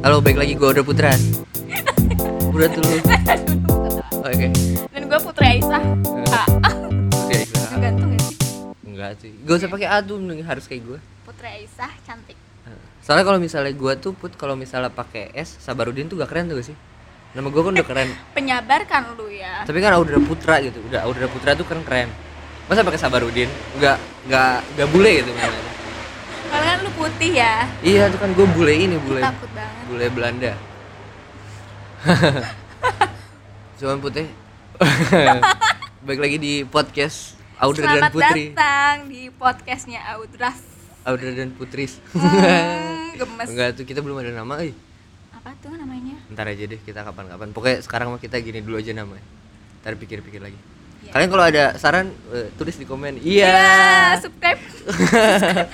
Halo, baik lagi gue Audra Putra. Udah tuh lu. Oke. Dan gue Putri Aisyah. Ah, Oke, Aisyah. gantung gak sih? Enggak sih. Gak usah pakai adum harus kayak gue. Putri Aisyah cantik. Soalnya kalau misalnya gue tuh put kalau misalnya pakai S Sabarudin tuh gak keren tuh gak sih? Nama gue kan udah keren. Penyabar kan lu ya. Tapi kan Audra Putra gitu. Udah Audra Putra tuh kan keren. Masa pakai Sabarudin? Enggak enggak enggak bule gitu. Karena kan lu putih ya. Iya, tuh kan gue bule ini, bule. Takut banget. Bule Belanda. Cuman putih. Baik lagi di podcast Audra dan Selamat Putri. datang di podcastnya Audras. Audra dan Putris. Hmm, gemes. Enggak tuh kita belum ada nama, eh. Apa tuh namanya? Ntar aja deh kita kapan-kapan. Pokoknya sekarang mah kita gini dulu aja namanya. Ntar pikir-pikir lagi. Iya. Kalian kalau ada saran eh, tulis di komen. Iya. Ya, subscribe.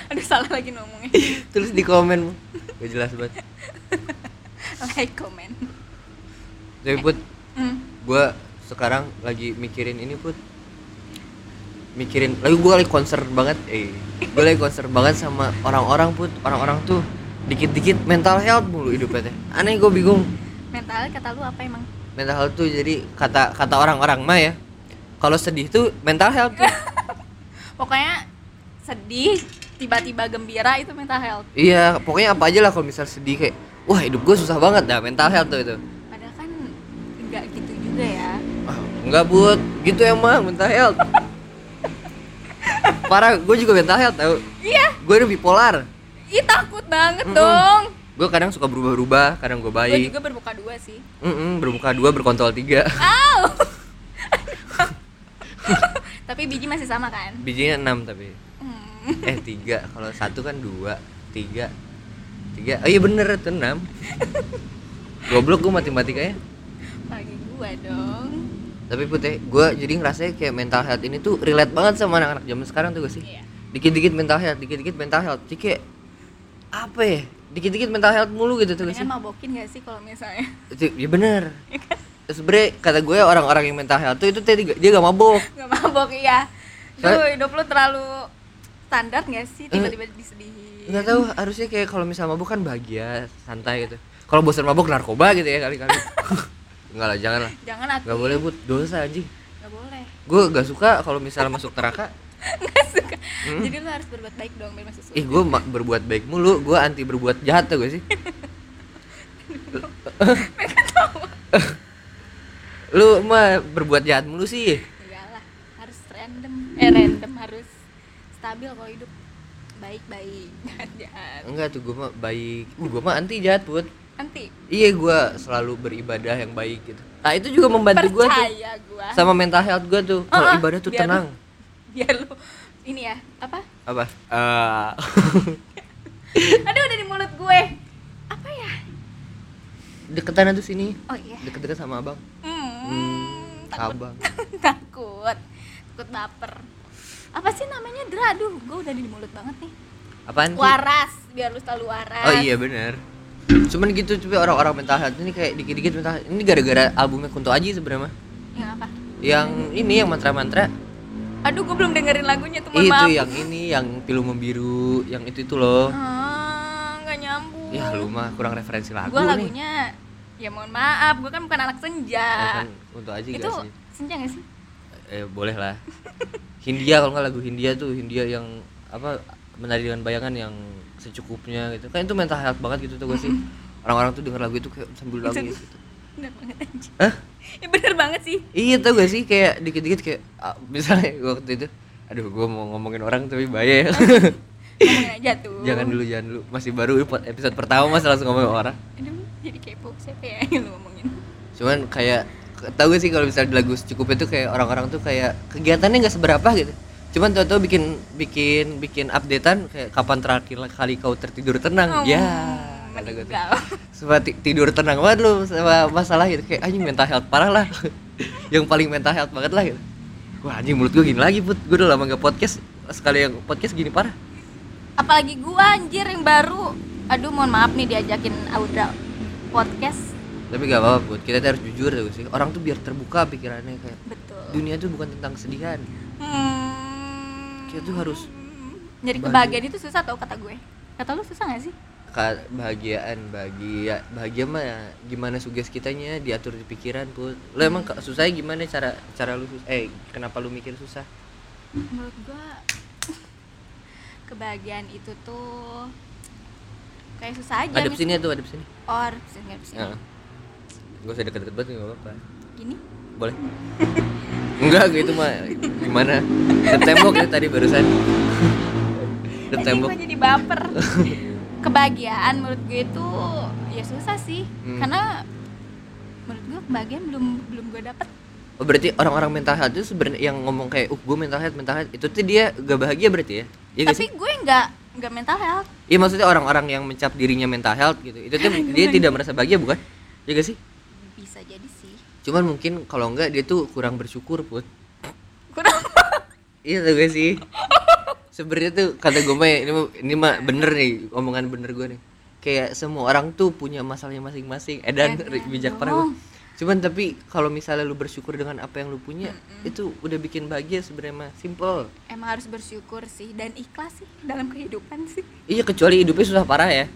Aduh salah lagi ngomongnya. tulis di komen. Gak jelas banget. Like, comment. Tapi put, Hmm. gua sekarang lagi mikirin ini put. Mikirin, lagi gua lagi concern banget. Eh, gua lagi concern banget sama orang-orang put. Orang-orang tuh dikit-dikit mental health mulu hidupnya teh. Aneh gue bingung. Mental kata lu apa emang? Mental health tuh jadi kata kata orang-orang mah ya. Kalau sedih tuh mental health tuh. Pokoknya sedih, tiba-tiba gembira itu mental health. Iya, pokoknya apa aja lah kalau misal sedih kayak wah hidup gue susah banget dah mental health tuh itu. Padahal kan enggak gitu juga ya. Ah, enggak bud, gitu emang mental health. Parah, gue juga mental health tau. Iya, Gue udah bipolar. ih takut banget Mm-mm. dong. Gue kadang suka berubah-ubah, kadang gue Gue baik. juga bermuka dua sih. Mm-mm, bermuka dua, berkontol tiga. Aw. Tapi biji masih sama kan? Bijinya enam tapi. Hmm. Eh tiga, kalau satu kan dua, tiga, tiga. Oh iya bener itu enam. Goblok gue matematikanya. Pagi gua dong. Tapi putih, gue jadi ngerasa kayak mental health ini tuh relate banget sama anak-anak zaman sekarang tuh gak sih? Iya. Dikit-dikit mental health, dikit-dikit mental health. Jadi kayak apa ya? Dikit-dikit mental health mulu gitu tuh gak sih? Mabokin gak sih kalau misalnya? Itu, ya bener. Sebenernya kata gue orang-orang yang mental health tuh itu tadi dia gak mabok. Gak mabok iya. Duh, hidup lu terlalu standar gak sih? Tiba-tiba disedihin. Nggak tahu harusnya kayak kalau misalnya mabok kan bahagia, santai gitu. Kalau bosan mabok narkoba gitu ya kali-kali. Enggak lah, jangan lah. Jangan atuh. Gak boleh but dosa anjing. Gak boleh. Gue gak suka kalau misalnya masuk neraka. Gak suka. Jadi lu harus berbuat baik dong biar masuk surga. Ih gue berbuat baik mulu, gue anti berbuat jahat tuh gak sih? lu mah berbuat jahat mulu sih Iyalah, harus random. Eh random harus stabil kalau hidup. Baik-baik, jahat-jahat. enggak tuh gue mah baik gue mah anti jahat put Nanti iya gue selalu beribadah yang baik gitu nah itu juga membantu gue tuh gua. sama mental health gue tuh kalau Ah, ah, ibadah tuh biar tenang lu- Biar lu ini ya, apa? apa Eh, Aduh udah di mulut gue. Apa ya? deketan tuh sini Oh iya. deket-deket sama abang Hmm, hmm, takut. abang takut. Takut baper. Apa sih namanya Dra? Aduh, gue udah di mulut banget nih. apaan sih Waras, biar lu selalu waras. oh iya bener cuman gitu coba orang-orang mental health ini kayak dikit-dikit mental health. ini gara-gara albumnya Kunto Aji sebenarnya mah. Yang apa? yang ini yang mantra-mantra Aduh, gue belum dengerin lagunya tuh, itu maaf. yang ini yang pilu membiru yang itu itu loh Ah, nggak nyambung. ya lu mah kurang referensi lagu nih lagunya ya mohon maaf, gue kan bukan anak senja. Ya kan, Kunto Aji itu gak sih senja gak sih? Eh boleh lah Hindia kalau nggak lagu Hindia tuh Hindia yang apa menari dengan bayangan yang secukupnya gitu kan itu mental health banget gitu tuh gue sih orang-orang tuh denger lagu itu kayak sambil nangis gitu Bener banget. Hah? Ya bener banget sih. iya tau gak sih kayak dikit-dikit kayak ah, misalnya waktu itu aduh gue mau ngomongin orang tapi bahaya ya Ngomongin aja tuh. jangan dulu jangan dulu masih baru episode pertama masih langsung ngomongin orang Aduh, jadi kepo siapa ya yang lu ngomongin? cuman kayak tau gak sih kalau misalnya lagu cukup itu kayak orang-orang tuh kayak kegiatannya nggak seberapa gitu. Cuman tau-tau bikin bikin bikin updatean kayak kapan terakhir kali kau tertidur tenang. Hmm, ya kata gue tuh. meninggal. Sumpah, ti- tidur tenang banget lu sama masalah gitu. Kayak anjing mental health parah lah. Yang paling mental health banget lah gitu. Wah anjing mulut gue gini lagi put. Gue udah lama gak podcast. Sekali yang podcast gini parah. Apalagi gua anjir yang baru. Aduh, mohon maaf nih diajakin Audra. Podcast. Tapi gak apa-apa put kita harus jujur tuh sih orang tuh biar terbuka pikirannya kayak Betul. dunia tuh bukan tentang kesedihan Hmm. kita tuh harus Nyari kebahagiaan itu susah tau kata gue. Kata lu susah gak sih? kebahagiaan bahagia bahagia mah ya gimana suges kitanya diatur di pikiran put lo emang susahnya gimana cara cara lu sus- eh kenapa lu mikir susah menurut gua kebahagiaan itu tuh kayak susah aja ada mis- sini tuh ada sini or sini sini Heeh. Gak usah deket-deket banget nggak apa-apa. Gini? Boleh? Enggak gitu mah gimana? Dep tembok ya tadi barusan. Jadi tembok. jadi baper. Kebahagiaan menurut gue itu ya susah sih. Hmm. karena menurut gue kebahagiaan belum belum gue dapet. Oh berarti orang-orang mental health itu sebenarnya yang ngomong kayak uh gue mental health mental health itu tuh dia gak bahagia berarti ya? Iya gak tapi sih? gue nggak nggak mental health. Iya maksudnya orang-orang yang mencap dirinya mental health gitu itu tuh dia tidak merasa bahagia bukan? Iya gak sih bisa jadi sih. Cuman mungkin kalau enggak dia tuh kurang bersyukur put. Kurang iya tuh gak sih? Sebenarnya tuh kata gue mah ini mah- ini mah bener nih omongan bener gue nih. Kayak semua orang tuh punya masalahnya masing-masing edan Edan bijak dong. parah cuman tapi kalau misalnya lu bersyukur dengan apa yang lu punya itu udah bikin bahagia sebenarnya mah simple. Emang harus bersyukur sih dan ikhlas sih dalam kehidupan sih. Iya kecuali hidupnya susah parah ya.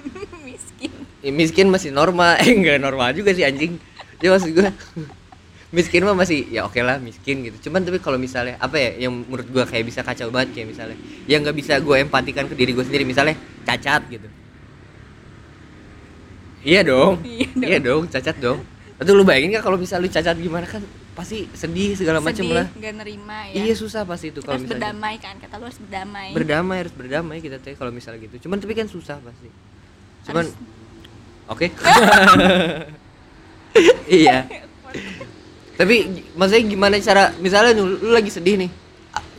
Miskin Ya, miskin masih normal. Eh enggak normal juga sih anjing. Ya maksud gue miskin mah masih ya oke lah miskin gitu. Cuman tapi kalau misalnya apa ya yang menurut gue kayak bisa kacau banget kayak misalnya yang nggak bisa gue empatikan ke diri gue sendiri misalnya cacat gitu. Iya dong. Iya dong. iya dong cacat dong. Aduh lu bayangin gak kalau misalnya lu cacat gimana? Kan pasti sedih segala macam sedih lah. nggak nerima ya. Iya susah pasti itu kalau misalnya. berdamai kan kata lu harus berdamai. Berdamai harus berdamai kita teh kalau misalnya gitu. Cuman tapi kan susah pasti. Cuman Harus- oke. Iya. Tapi maksudnya gimana cara misalnya lu, lu lagi sedih nih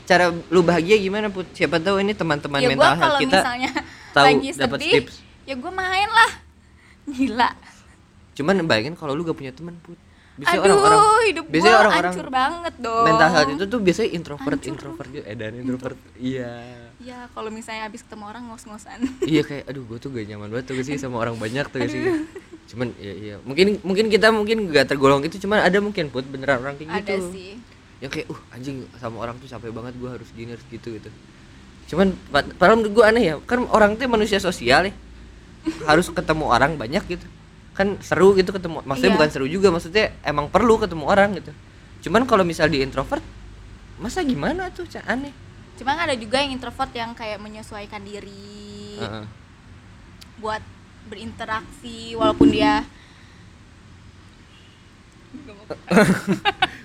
cara lu bahagia gimana put? Siapa tahu ini teman-teman ya mental health kalau kita misalnya tahu dapat sedih tips. ya gue main lah. Gila. Cuman bayangin kalau lu gak punya teman put. Biasanya aduh orang-orang hidup gue biasanya orang-orang hancur banget dong. mental health itu tuh biasanya introvert Hancur. introvert gitu. Eh dan introvert iya ya kalau misalnya habis ketemu orang ngos-ngosan. Iya kayak aduh gue tuh gak nyaman banget tuh sih sama orang banyak tuh sih. Cuman iya iya mungkin mungkin kita mungkin gak tergolong itu cuman ada mungkin put beneran orang kayak ada gitu. sih. Yang kayak uh anjing sama orang tuh capek banget gue harus gini harus gitu gitu. Cuman pa- padahal menurut gue aneh ya kan orang tuh manusia sosial ya. Harus ketemu orang banyak gitu. Kan seru gitu ketemu maksudnya Iya. bukan seru juga maksudnya emang perlu ketemu orang gitu. Cuman kalau misal di introvert masa gimana tuh aneh cuma ada juga yang introvert yang kayak menyesuaikan diri. Heeh. buat berinteraksi walaupun dia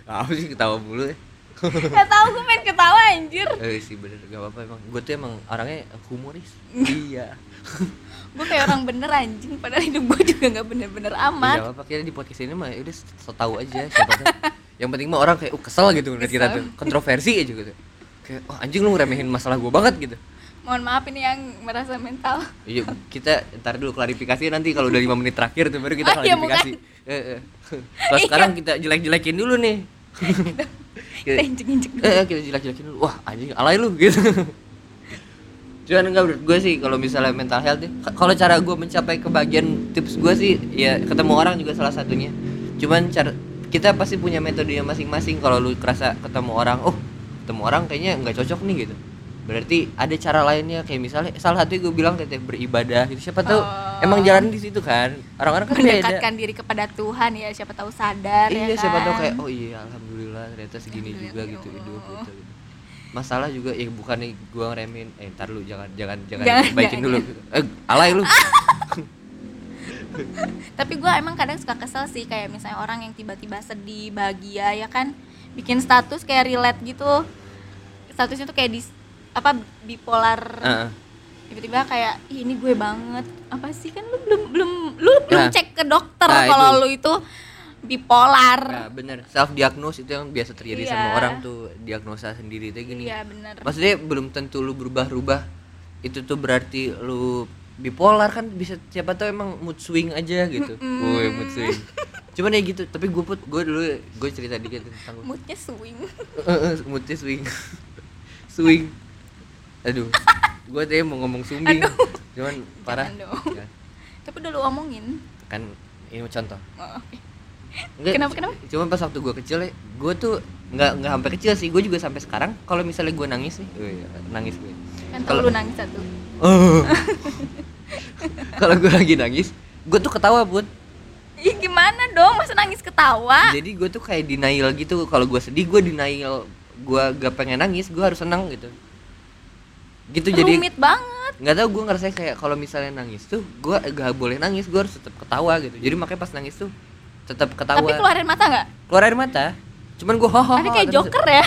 apa sih ketawa mulu ya? Gak tau gue main ketawa anjir. Eh sih bener gak apa-apa emang. Gue tuh emang orangnya humoris. Iya. Gue kayak orang bener anjing. Padahal hidup gue juga gak bener-bener Iya amat. apa kira di podcast ini mah ya udah so tahu aja siapa. Yang penting mah orang kayak uh kesel gitu ngeliat kita tuh. Kontroversi aja gitu. Kayak oh anjing lu ngeremehin masalah gua banget gitu. Mohon maaf ini yang merasa mental Iya, kita ntar dulu klarifikasi nanti kalau udah 5 menit terakhir tuh baru kita Oh, iya, klarifikasi. Eh, eh. Kalau sekarang kita jelek-jelekin dulu nih. Kita injek-injek dulu eh, kita jelek-jelekin dulu. Wah, anjing alay lu gitu. Cuman enggak menurut gue sih kalau misalnya mental health ya, kalau cara gue mencapai kebahagiaan tips gue sih ya ketemu orang juga salah satunya. Cuman cara kita pasti punya metodenya masing-masing kalau lu kerasa ketemu orang, oh ketemu orang kayaknya nggak cocok nih gitu. Berarti ada cara lainnya kayak misalnya salah satu gue bilang teteh beribadah gitu. Siapa tahu Oh. emang jalan di situ kan. Orang-orang kan beda. Mendekatkan diri kepada Tuhan ya Siapa tahu sadar Iya, ya siapa tahu kan? kayak oh iya alhamdulillah ternyata segini juga Alhamdulillah, gitu ya hidup gitu. gitu. Masalah juga ya bukan nih gua ngeremin eh ntar lu jangan jangan jangan, Jangan, baikin jangan, dulu. Eh alay lu. Tapi gue emang kadang suka kesel sih Kayak misalnya orang yang tiba-tiba sedih Bahagia ya kan Bikin status kayak relate gitu Statusnya tuh kayak di apa bipolar Heeh. tiba-tiba kayak "Ih, ini gue banget apa sih kan lu belum belum lu belum Nah. cek ke dokter Nah, kalau itu. lu itu bipolar Nah, bener. Self diagnose itu yang biasa terjadi Iya. sama orang tuh diagnosa sendiri tuh gini. iya bener Maksudnya belum tentu lu berubah-ubah. Itu tuh berarti lu bipolar kan bisa siapa tahu emang mood swing aja gitu. Woi, mood swing. Cuman ya gitu, tapi gue put gue dulu gue cerita dikit tentang gua. moodnya swing moodnya swing swing aduh gue tadi mau ngomong sumbing Aduh. cuman parah. Ya, tapi udah lu omongin kan ini contoh Oh, oke. Enggak, Kenapa, kenapa? Cuma pas waktu gue kecil ya, gue tuh nggak nggak sampai kecil sih, gue juga sampai sekarang. Kalau misalnya gue nangis nih, wih, nangis gue. kan Kalau- lu nangis satu Oh. kalau gue lagi nangis gue tuh ketawa pun Ih gimana dong? Masa nangis ketawa? Jadi gue tuh kayak denial gitu kalau gue sedih gue denial. Gue gak pengen nangis gue harus senang gitu. Gitu jadi Rumit banget. Nggak tahu gue ngerasa kayak kalau misalnya nangis tuh gue gak boleh nangis gue harus tetap ketawa gitu. Jadi makanya pas nangis tuh tetap ketawa. Tapi keluarin mata nggak? keluar air mata cuman gue hahaha Ada kayak terus- Joker ya?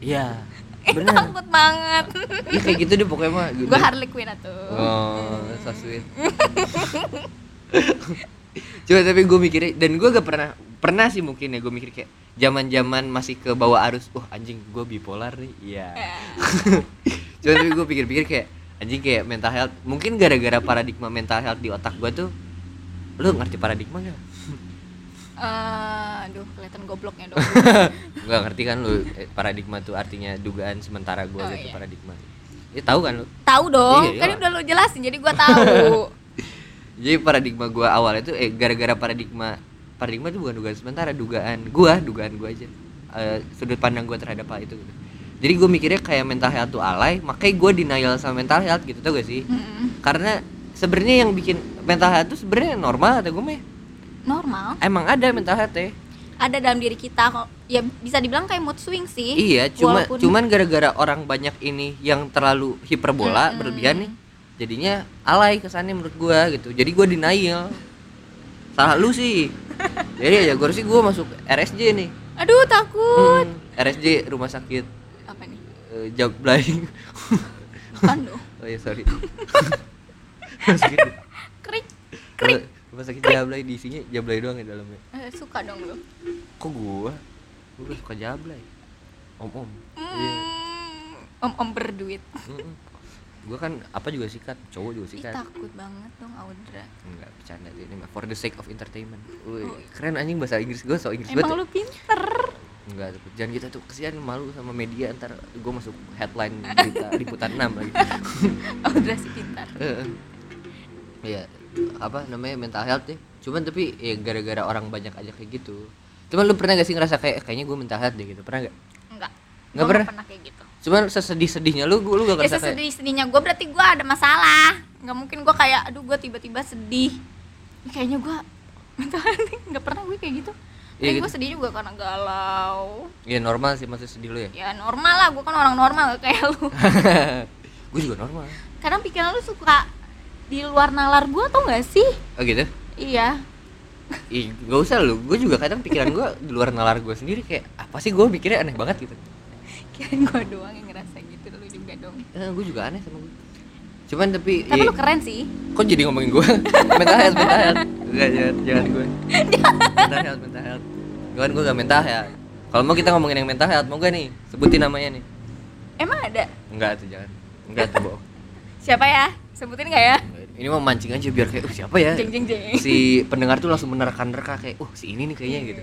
Iya bener. takut banget. Iya kayak gitu deh pokoknya mah Gue Harley Quinn atuh. Oh so sweet Coba tapi gue mikirnya dan gue gak pernah pernah sih mungkin ya gue mikir kayak zaman zaman masih ke bawah arus wah anjing gue bipolar nih iya Coba tapi gue pikir-pikir kayak anjing kayak mental health mungkin gara-gara paradigma mental health di otak gue tuh lu ngerti paradigma gak? Eh, Aduh kelihatan gobloknya dong Gak ngerti kan lu eh, paradigma tuh artinya dugaan sementara gue Oh, gitu iya. paradigma ya tahu kan lu Tahu dong, Iya, kan iya. udah lu jelasin jadi gue tahu. Jadi paradigma gua awal itu eh gara-gara paradigma paradigma itu bukan dugaan sementara, dugaan gua, dugaan gua aja. Eh, sudut pandang gua terhadap hal itu gitu. Jadi gue mikirnya kayak mental health tuh alay, makanya gue denial sama mental health gitu tau gak sih? Mm-mm. Karena sebenarnya yang bikin mental health tuh sebenarnya normal atau gue mah Normal. emang ada mental health ya. Ada dalam diri kita kok. Ya bisa dibilang kayak mood swing sih. Iya, cuma Walaupun- cuman gara-gara orang banyak ini yang terlalu hiperbola Mm-mm. berlebihan nih, jadinya alay kesannya menurut gua gitu. Jadi gua denial. Salah lu sih. Jadi ya gua sih gua masuk RSJ nih. Aduh takut. Hmm, RSJ rumah sakit Apa nih? eh, Jablay. Bukan dong. oh ya sorry. rumah sakit, Krik. Krik. rumah sakit Jablay di isinya Jablay doang ya dalamnya. Eh, suka dong lu. Kok gua? Gua suka Jablay. Om-om. Iya. Hmm, Om-om berduit. Mm-mm. Gua kan apa juga sikat, cowok juga Ih, sikat. takut banget dong Audra. Enggak, bercanda ini mah for the sake of entertainment. Wih, Oh. keren anjing bahasa Inggris gue so Inggris Emang banget. lu pinter. Enggak, tuh, jangan kita tuh kesian malu sama media ntar gue masuk headline berita liputan 6 lagi. Audra sih pintar. Heeh. Iya, apa namanya mental health ya. Cuman tapi ya gara-gara orang banyak aja kayak gitu. Cuman lu pernah gak sih ngerasa kayak kayaknya gue mental health deh gitu? Pernah gak? Enggak. Nggak Gua pernah? pernah kayak gitu. Cuman sesedih-sedihnya lu lu gak Ya ngerasa kayak sesedih-sedihnya gue berarti gue ada masalah. Nggak mungkin gue kayak aduh gue tiba-tiba sedih. Ini kayaknya gue nggak pernah gue kayak gitu. Iya Kayak gitu. gue sedih juga karena galau. ya normal sih maksud sedih lu ya. Ya normal lah, gue kan orang normal gak kayak lu. gue juga normal. Kadang pikiran lu suka di luar nalar gue tau gak sih? Oh gitu? Iya. Ih, gak usah lu, gue juga kadang pikiran gue di luar nalar gue sendiri kayak apa sih gue pikirnya aneh banget gitu. Kirain gue doang yang ngerasa gitu, lu juga dong. Eh, gue juga aneh sama gue. Cuman tapi, Tapi iya, lu keren sih. kok jadi ngomongin gue? mental health, mental health. Enggak, jangan, jangan gue. mental health, mental health. Gue kan gue gak mental health. Kalau mau kita ngomongin yang mental health, mau gak nih? Sebutin namanya nih. Emang ada? Enggak tuh, jangan. Enggak tuh, bohong. Siapa ya? Sebutin gak ya? Ini mau mancing aja biar kayak, uh siapa ya? Jeng jeng jeng. Si pendengar tuh langsung menerka-nerka kayak, uh si ini nih kayaknya gitu.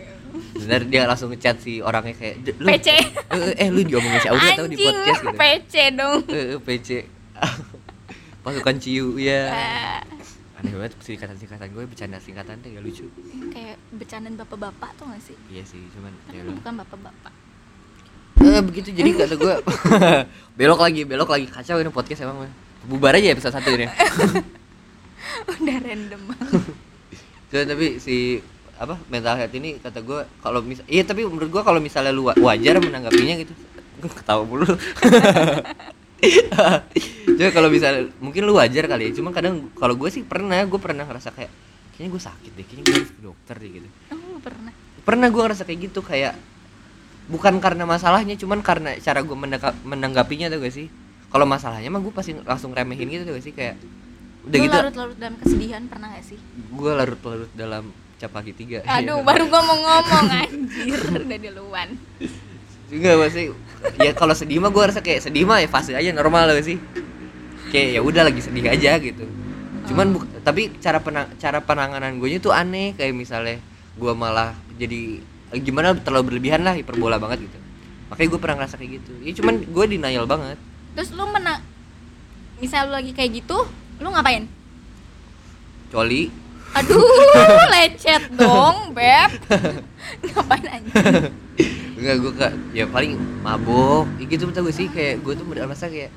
Benar dia langsung ngechat si orangnya kayak, "D- lu, PC. eh, eh, eh, lu diomongin si Aulia tau di podcast gitu. PC dong. Eh, eh, PC pasukan ciu ya aneh banget singkatan singkatan gue bercanda singkatan tuh gak lucu kayak bercandaan bapak-bapak tuh gak sih? iya sih cuman Tapi ya bukan bapak-bapak. eh begitu jadi kata gue belok lagi belok lagi kacau ini podcast emang mah. bubar aja episode satu ini Udah random. Banget. Cuman tapi si apa mental health ini kata gue kalau misal iya tapi menurut gue kalau misalnya lu wa- wajar menanggapinya gitu. Ketawa mulu. Cuma kalau misalnya mungkin lu wajar kali ya. Cuma kadang kalau gue sih pernah gue pernah ngerasa kayak kayaknya gue sakit deh kayaknya gue harus ke dokter deh gitu. Oh, pernah. pernah gue ngerasa kayak gitu kayak bukan karena masalahnya cuman karena cara gue menanggapinya tuh gak sih? Kalau masalahnya mah gue pasti langsung remehin gitu tuh gak sih? Kayak udah Lu gitu. larut-larut dalam kesedihan pernah gak sih? gue larut-larut dalam capaki tiga. Aduh, baru gua mau ngomong anjir, udah duluan. Enggak masih ya kalau sedih mah gue rasa kayak sedih mah ya fase aja normal loh sih. Kayak ya udah lagi sedih aja gitu. Cuman buk- tapi cara penang cara penanganan gue tuh aneh. Kayak misalnya gue malah jadi gimana terlalu berlebihan lah hiperbola banget gitu. Makanya gue pernah ngerasa kayak gitu. Ya cuman gue denial banget. Terus lu mena misal lu lagi kayak gitu, lu ngapain? coli. Aduh, lecet dong, Beb. ngapain anjir? enggak gue kak ya paling mabok. Ya gitu betul gue sih? Kayak gue tuh merasa kayak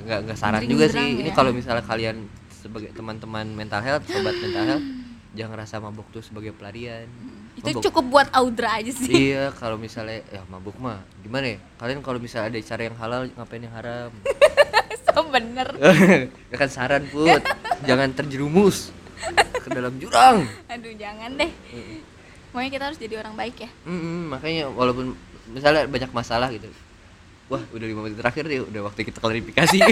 enggak enggak saran juga sih. ini ya. kalau misalnya kalian sebagai teman-teman mental health sobat mental health jangan rasa mabuk tuh sebagai pelarian. Itu Mabuk- cukup buat Audra aja sih. Iya kalau misalnya ya mabuk mah. Gimana ya? Kalian kalau misalnya ada cara yang halal ngapain yang haram bener. Ya kan saran put. Jangan terjerumus ke dalam jurang. Aduh jangan deh. Pokoknya kita harus jadi orang baik ya. Mm-mm, makanya walaupun misalnya banyak masalah gitu. Wah udah lima menit terakhir nih udah waktu kita klarifikasi.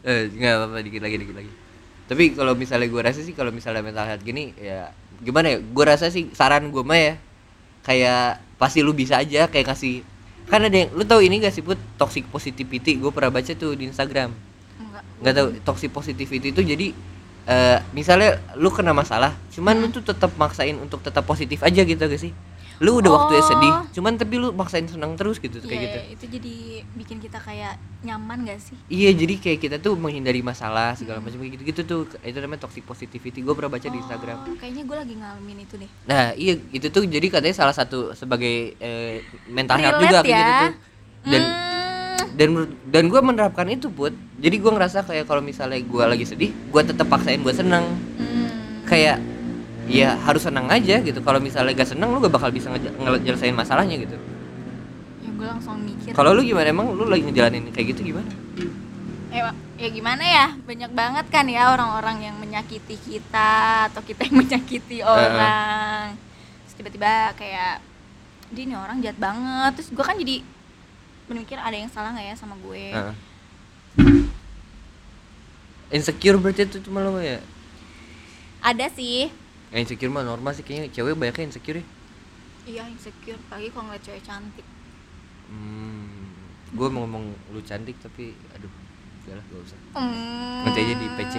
Eh, nggak apa-apa dikit lagi dikit lagi. Tapi kalau misalnya gue rasa sih kalau misalnya mental health gini ya gimana ya? Gue rasa sih saran gue mah ya kayak pasti lu bisa aja kayak kasih kan ada yang lu tahu ini gak sih put? Toxic positivity. Gue pernah baca tuh di Instagram. Enggak. Nggak tahu toxic positivity itu jadi eh, misalnya lu kena masalah cuman lu tuh tetap maksain untuk tetap positif aja gitu gak sih lu udah waktunya Oh. sedih cuman tapi lu maksain senang terus gitu kayak Iya, gitu. itu jadi bikin kita kayak nyaman gak sih? Iya jadi kayak kita tuh menghindari masalah segala macam kayak gitu gitu tuh itu namanya toxic positivity. Gue pernah baca di Instagram. Oh, kayaknya gue lagi ngalamin itu deh. Nah iya itu tuh jadi katanya salah satu sebagai eh, mental health juga kayak gitu ya. tuh. Dan Hmm, dan dan gue menerapkan itu put. Jadi gue ngerasa kayak kalau misalnya gue lagi sedih gue tetap paksain buat senang. Hmm. kayak ya harus senang aja gitu. Kalau misalnya gak senang lu gak bakal bisa ngejelasin masalahnya gitu. Ya gue langsung mikir. Kalau lu gimana? Emang lu lagi ngejalanin kayak gitu gimana? Eh, ya gimana ya? Banyak banget kan ya orang-orang yang menyakiti kita atau kita yang menyakiti orang. Terus tiba-tiba kayak dia nih orang jahat banget. Terus gue kan jadi berpikir ada yang salah nggak ya sama gue? Heeh. insecure berarti itu cuma lo ya? Ada sih ya insecure mah normal sih kayaknya cewek banyaknya insecure ya. Iya insecure apalagi kalau ngeliat cewek cantik. Hmm, gue mau ngomong lu cantik tapi aduh udahlah gak usah. Hmm. nanti aja di PC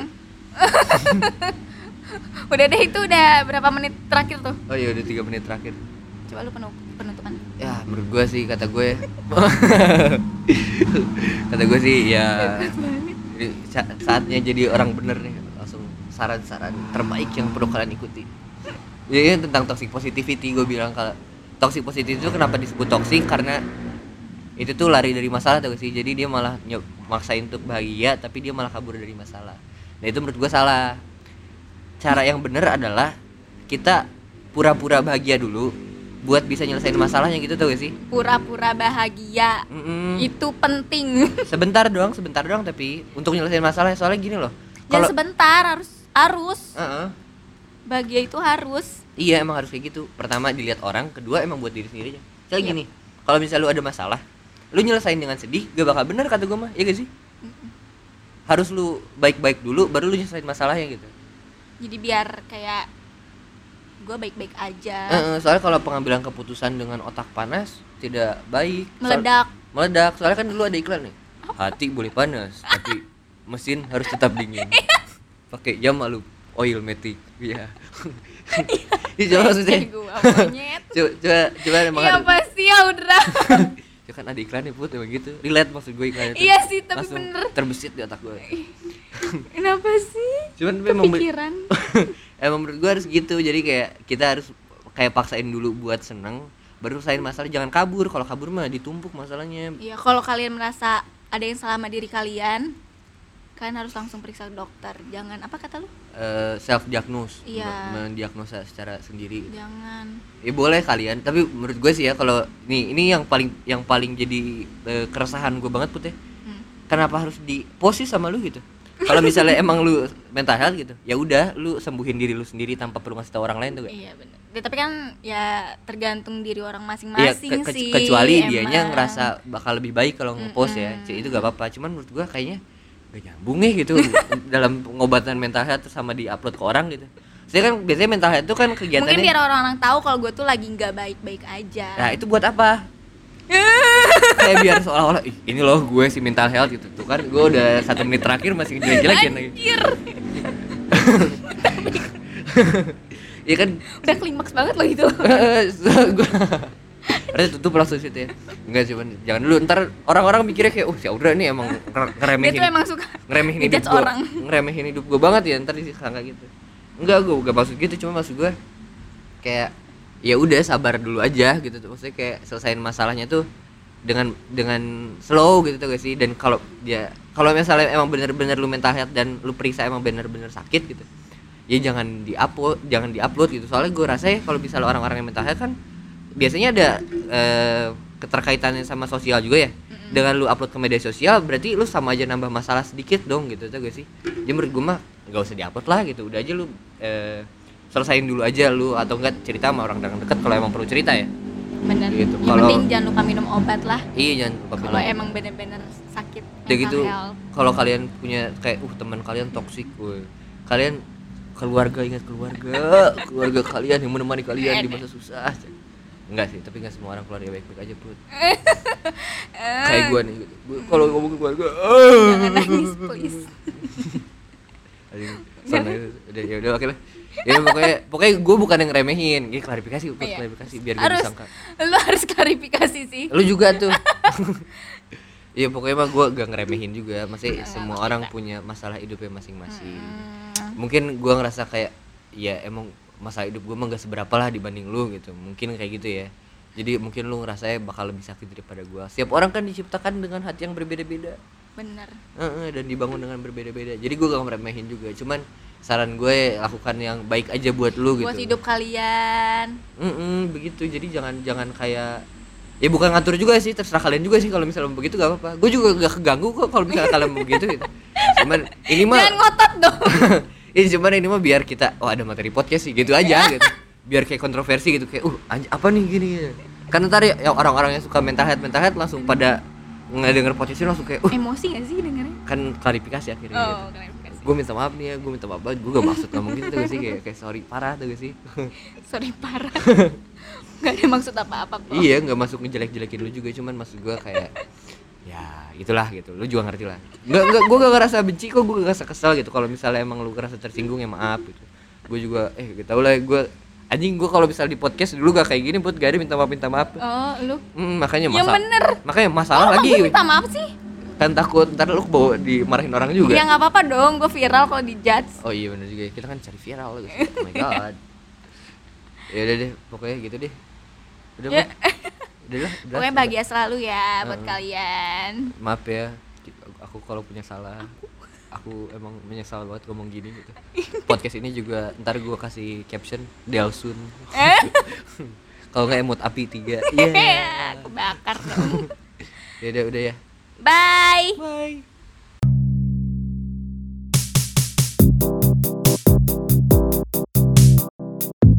udah deh itu udah berapa menit terakhir tuh? Oh iya udah tiga menit terakhir. Coba lu penuh penutupan. Ya menurut gue sih kata gue kata gue sih ya saatnya jadi orang bener nih saran-saran terbaik yang perlu kalian ikuti. Jadi ini tentang toxic positivity gue bilang kalau toxic positivity itu kenapa disebut toxic? Karena itu tuh lari dari masalah tuh sih? Jadi dia malah nyob- maksain untuk bahagia tapi dia malah kabur dari masalah. Nah itu menurut gue salah. Cara yang bener adalah kita pura-pura bahagia dulu buat bisa nyelesain masalahnya gitu tuh gak sih? Pura-pura bahagia. Mm-mm. itu penting. Sebentar doang sebentar doang tapi untuk nyelesain masalah soalnya gini loh. Jangan kalau sebentar harus harus. Heeh. bahagia itu harus. Iya emang harus kayak gitu. Pertama dilihat orang. Kedua emang buat diri sendiri aja. Soalnya Iya. gini kalau misalnya lu ada masalah lu nyelesain dengan sedih gak bakal bener kata gue mah. Iya gak sih? Harus lu baik-baik dulu baru lu nyelesain masalahnya gitu. Jadi biar kayak gue baik-baik aja. Heeh, soalnya kalau pengambilan keputusan dengan otak panas tidak baik. Soal- meledak. Meledak. Soalnya kan dulu ada iklan nih. Hati boleh panas tapi mesin harus tetap dingin pakai jam malu oil matic iya. Ini coba maksudnya. Coba coba coba emang apa sih ya udah ya kan ada iklan nih put emang gitu. Relate maksud gue iklan itu iya sih tapi langsung bener. terbesit di otak gue kenapa sih? Cuman memang kepikiran. Emang menurut gue harus gitu jadi kayak kita harus kayak paksain dulu buat seneng baru selesaiin masalah. Jangan kabur kalau kabur mah ditumpuk masalahnya. Iya, kalau kalian merasa ada yang salah sama diri kalian, kalian harus langsung periksa ke dokter. Jangan apa kata lu? self diagnose Iya. mendiagnosa secara sendiri Jangan. ya boleh kalian tapi menurut gue sih ya kalau nih ini yang paling yang paling jadi eh, keresahan gue banget putih Hmm. kenapa harus di posisi sama lu gitu kalau misalnya emang lu mental health gitu ya udah lu sembuhin diri lu sendiri tanpa perlu ngasih tau orang lain tuh gak? Iya benar. tapi kan ya tergantung diri orang Iya, masing-masing ke- ke- sih. kecuali dianya emang. ngerasa bakal lebih baik kalau ngepost ya Mm-mm. Cik, itu gak apa-apa cuman menurut gua kayaknya gak nyambung ya gitu dalam pengobatan mental health sama di upload ke orang gitu. Saya kan biasanya mental health itu kan Mungkin kegiatannya biar orang-orang tahu kalau gue tuh lagi nggak baik-baik aja. nah itu buat apa? Kayak biar seolah-olah "Ih, ini loh gue si mental health gitu. Tuh kan gue udah satu menit terakhir masih jelek-jelekin lagi. Iya kan? Udah klimaks banget loh itu. gue Harus tutup langsung situ ya? Enggak cuman jangan dulu. Ntar orang-orang mikirnya kayak oh si Audra nih emang nger- Dia ngeremehin tuh emang suka ngeremehin hidup gue orang. ngeremehin hidup gue banget ya ntar disangka gitu. Enggak gue gak maksud gitu. Cuma maksud gue kayak ya udah sabar dulu aja gitu. Tuh maksudnya kayak selesain masalahnya tuh dengan dengan slow gitu tuh gak sih? Dan kalau dia kalau misalnya emang bener-bener lu mental health dan lu periksa emang bener-bener sakit gitu ya jangan diupload jangan diupload gitu. Soalnya gue rasa ya kalau misalnya orang-orang yang mental health kan biasanya ada eh, keterkaitannya sama sosial juga ya? Dengan lu upload ke media sosial berarti lu sama aja nambah masalah sedikit dong gitu tuh gak sih? Jadi menurut gue mah gak usah diupload lah gitu udah aja lu eh, selesain dulu aja lu atau enggak cerita sama orang dekat kalau emang perlu cerita ya. Bener. Gitu, yang kalau- penting jangan lupa minum obat lah. Iya jangan lupa kalau emang bener-bener sakit Udah gitu kalau kalian punya kayak uh teman kalian toksik gue kalian keluarga ingat keluarga. Keluarga kalian yang menemani kalian di masa susah enggak sih tapi enggak semua orang keluarga baik-baik aja put. Kayak gue nih gue kalau ngomong keluarga jangan nangis please. Itu. udah ya udah oke lah. Ya pokoknya pokoknya gue bukan yang remehin. Ini klarifikasi Put, Iya. klarifikasi biar harus disangka. lu harus klarifikasi sih. Lu juga tuh. Iya pokoknya mah gue gak ngeremehin juga. Maksudnya semua orang punya masalah hidupnya masing-masing. Hmm, Mungkin gue ngerasa kayak Ya emang masalah hidup gue mah gak seberapa lah dibanding lu gitu. Mungkin kayak gitu ya. Jadi mungkin lu ngerasanya bakal lebih sakit daripada gue Setiap orang kan diciptakan dengan hati yang berbeda-beda. Bener. Heeh, Dan dibangun dengan berbeda-beda. Jadi gue gak ngeremehin juga. Cuman saran gue lakukan yang baik aja buat lu gitu. buat hidup kalian. Mm-mm, begitu. Jadi jangan jangan kayak ya bukan ngatur juga sih terserah kalian juga sih kalau misalnya begitu gak apa-apa. Gue juga gak keganggu kok kalau misalnya kalian begitu gitu. Cuman ini mah jangan ngotot dong ini cuman ini mah biar kita oh ada materi podcast sih gitu aja gitu. Biar kayak kontroversi gitu kayak uh apa nih gini kan ntar ya orang-orang yang suka mental health mental health langsung pada ngedenger podcast ini langsung kayak uh. Emosi gak sih dengerin kan klarifikasi akhirnya gitu. oh klarifikasi. Gue minta maaf nih ya gue minta maaf banget gue gak maksud ngomong gitu tuh gak sih kayak kayak sorry parah tuh gak sih? Sorry parah. Nggak ada maksud apa-apa kok. Iya nggak masuk ngejelek-jelekin lu juga cuman maksud gua kayak ya itulah gitu. Lu juga ngerti lah. Nggak nggak gua gak ngerasa benci kok gua gak ngerasa kesel gitu. Kalau misalnya emang lu ngerasa tersinggung ya maaf gitu. Gua juga eh gak tau lah gua anjing gua kalau misalnya di podcast dulu gak kayak gini buat gak ada minta maaf minta maaf. Oh lu? Hmm, makanya masalah bener. makanya masalah oh, lagi. gue minta maaf sih? Kan takut ntar lu bawa dimarahin orang juga. Ya nggak apa-apa dong gue viral kalau di judge oh iya bener juga ya. kita kan cari viral guys oh my god. Ya udah deh pokoknya gitu deh. Udah Ya. Udah pokoknya bahagia selalu ya buat kalian. Maaf ya aku kalau punya salah aku emang menyesal banget ngomong gini gitu. Podcast ini juga ntar gua kasih caption Delsun eh? Kalau nggak emot api tiga. Iya. Aku bakar dong. Ya udah udah ya. Bye. Bye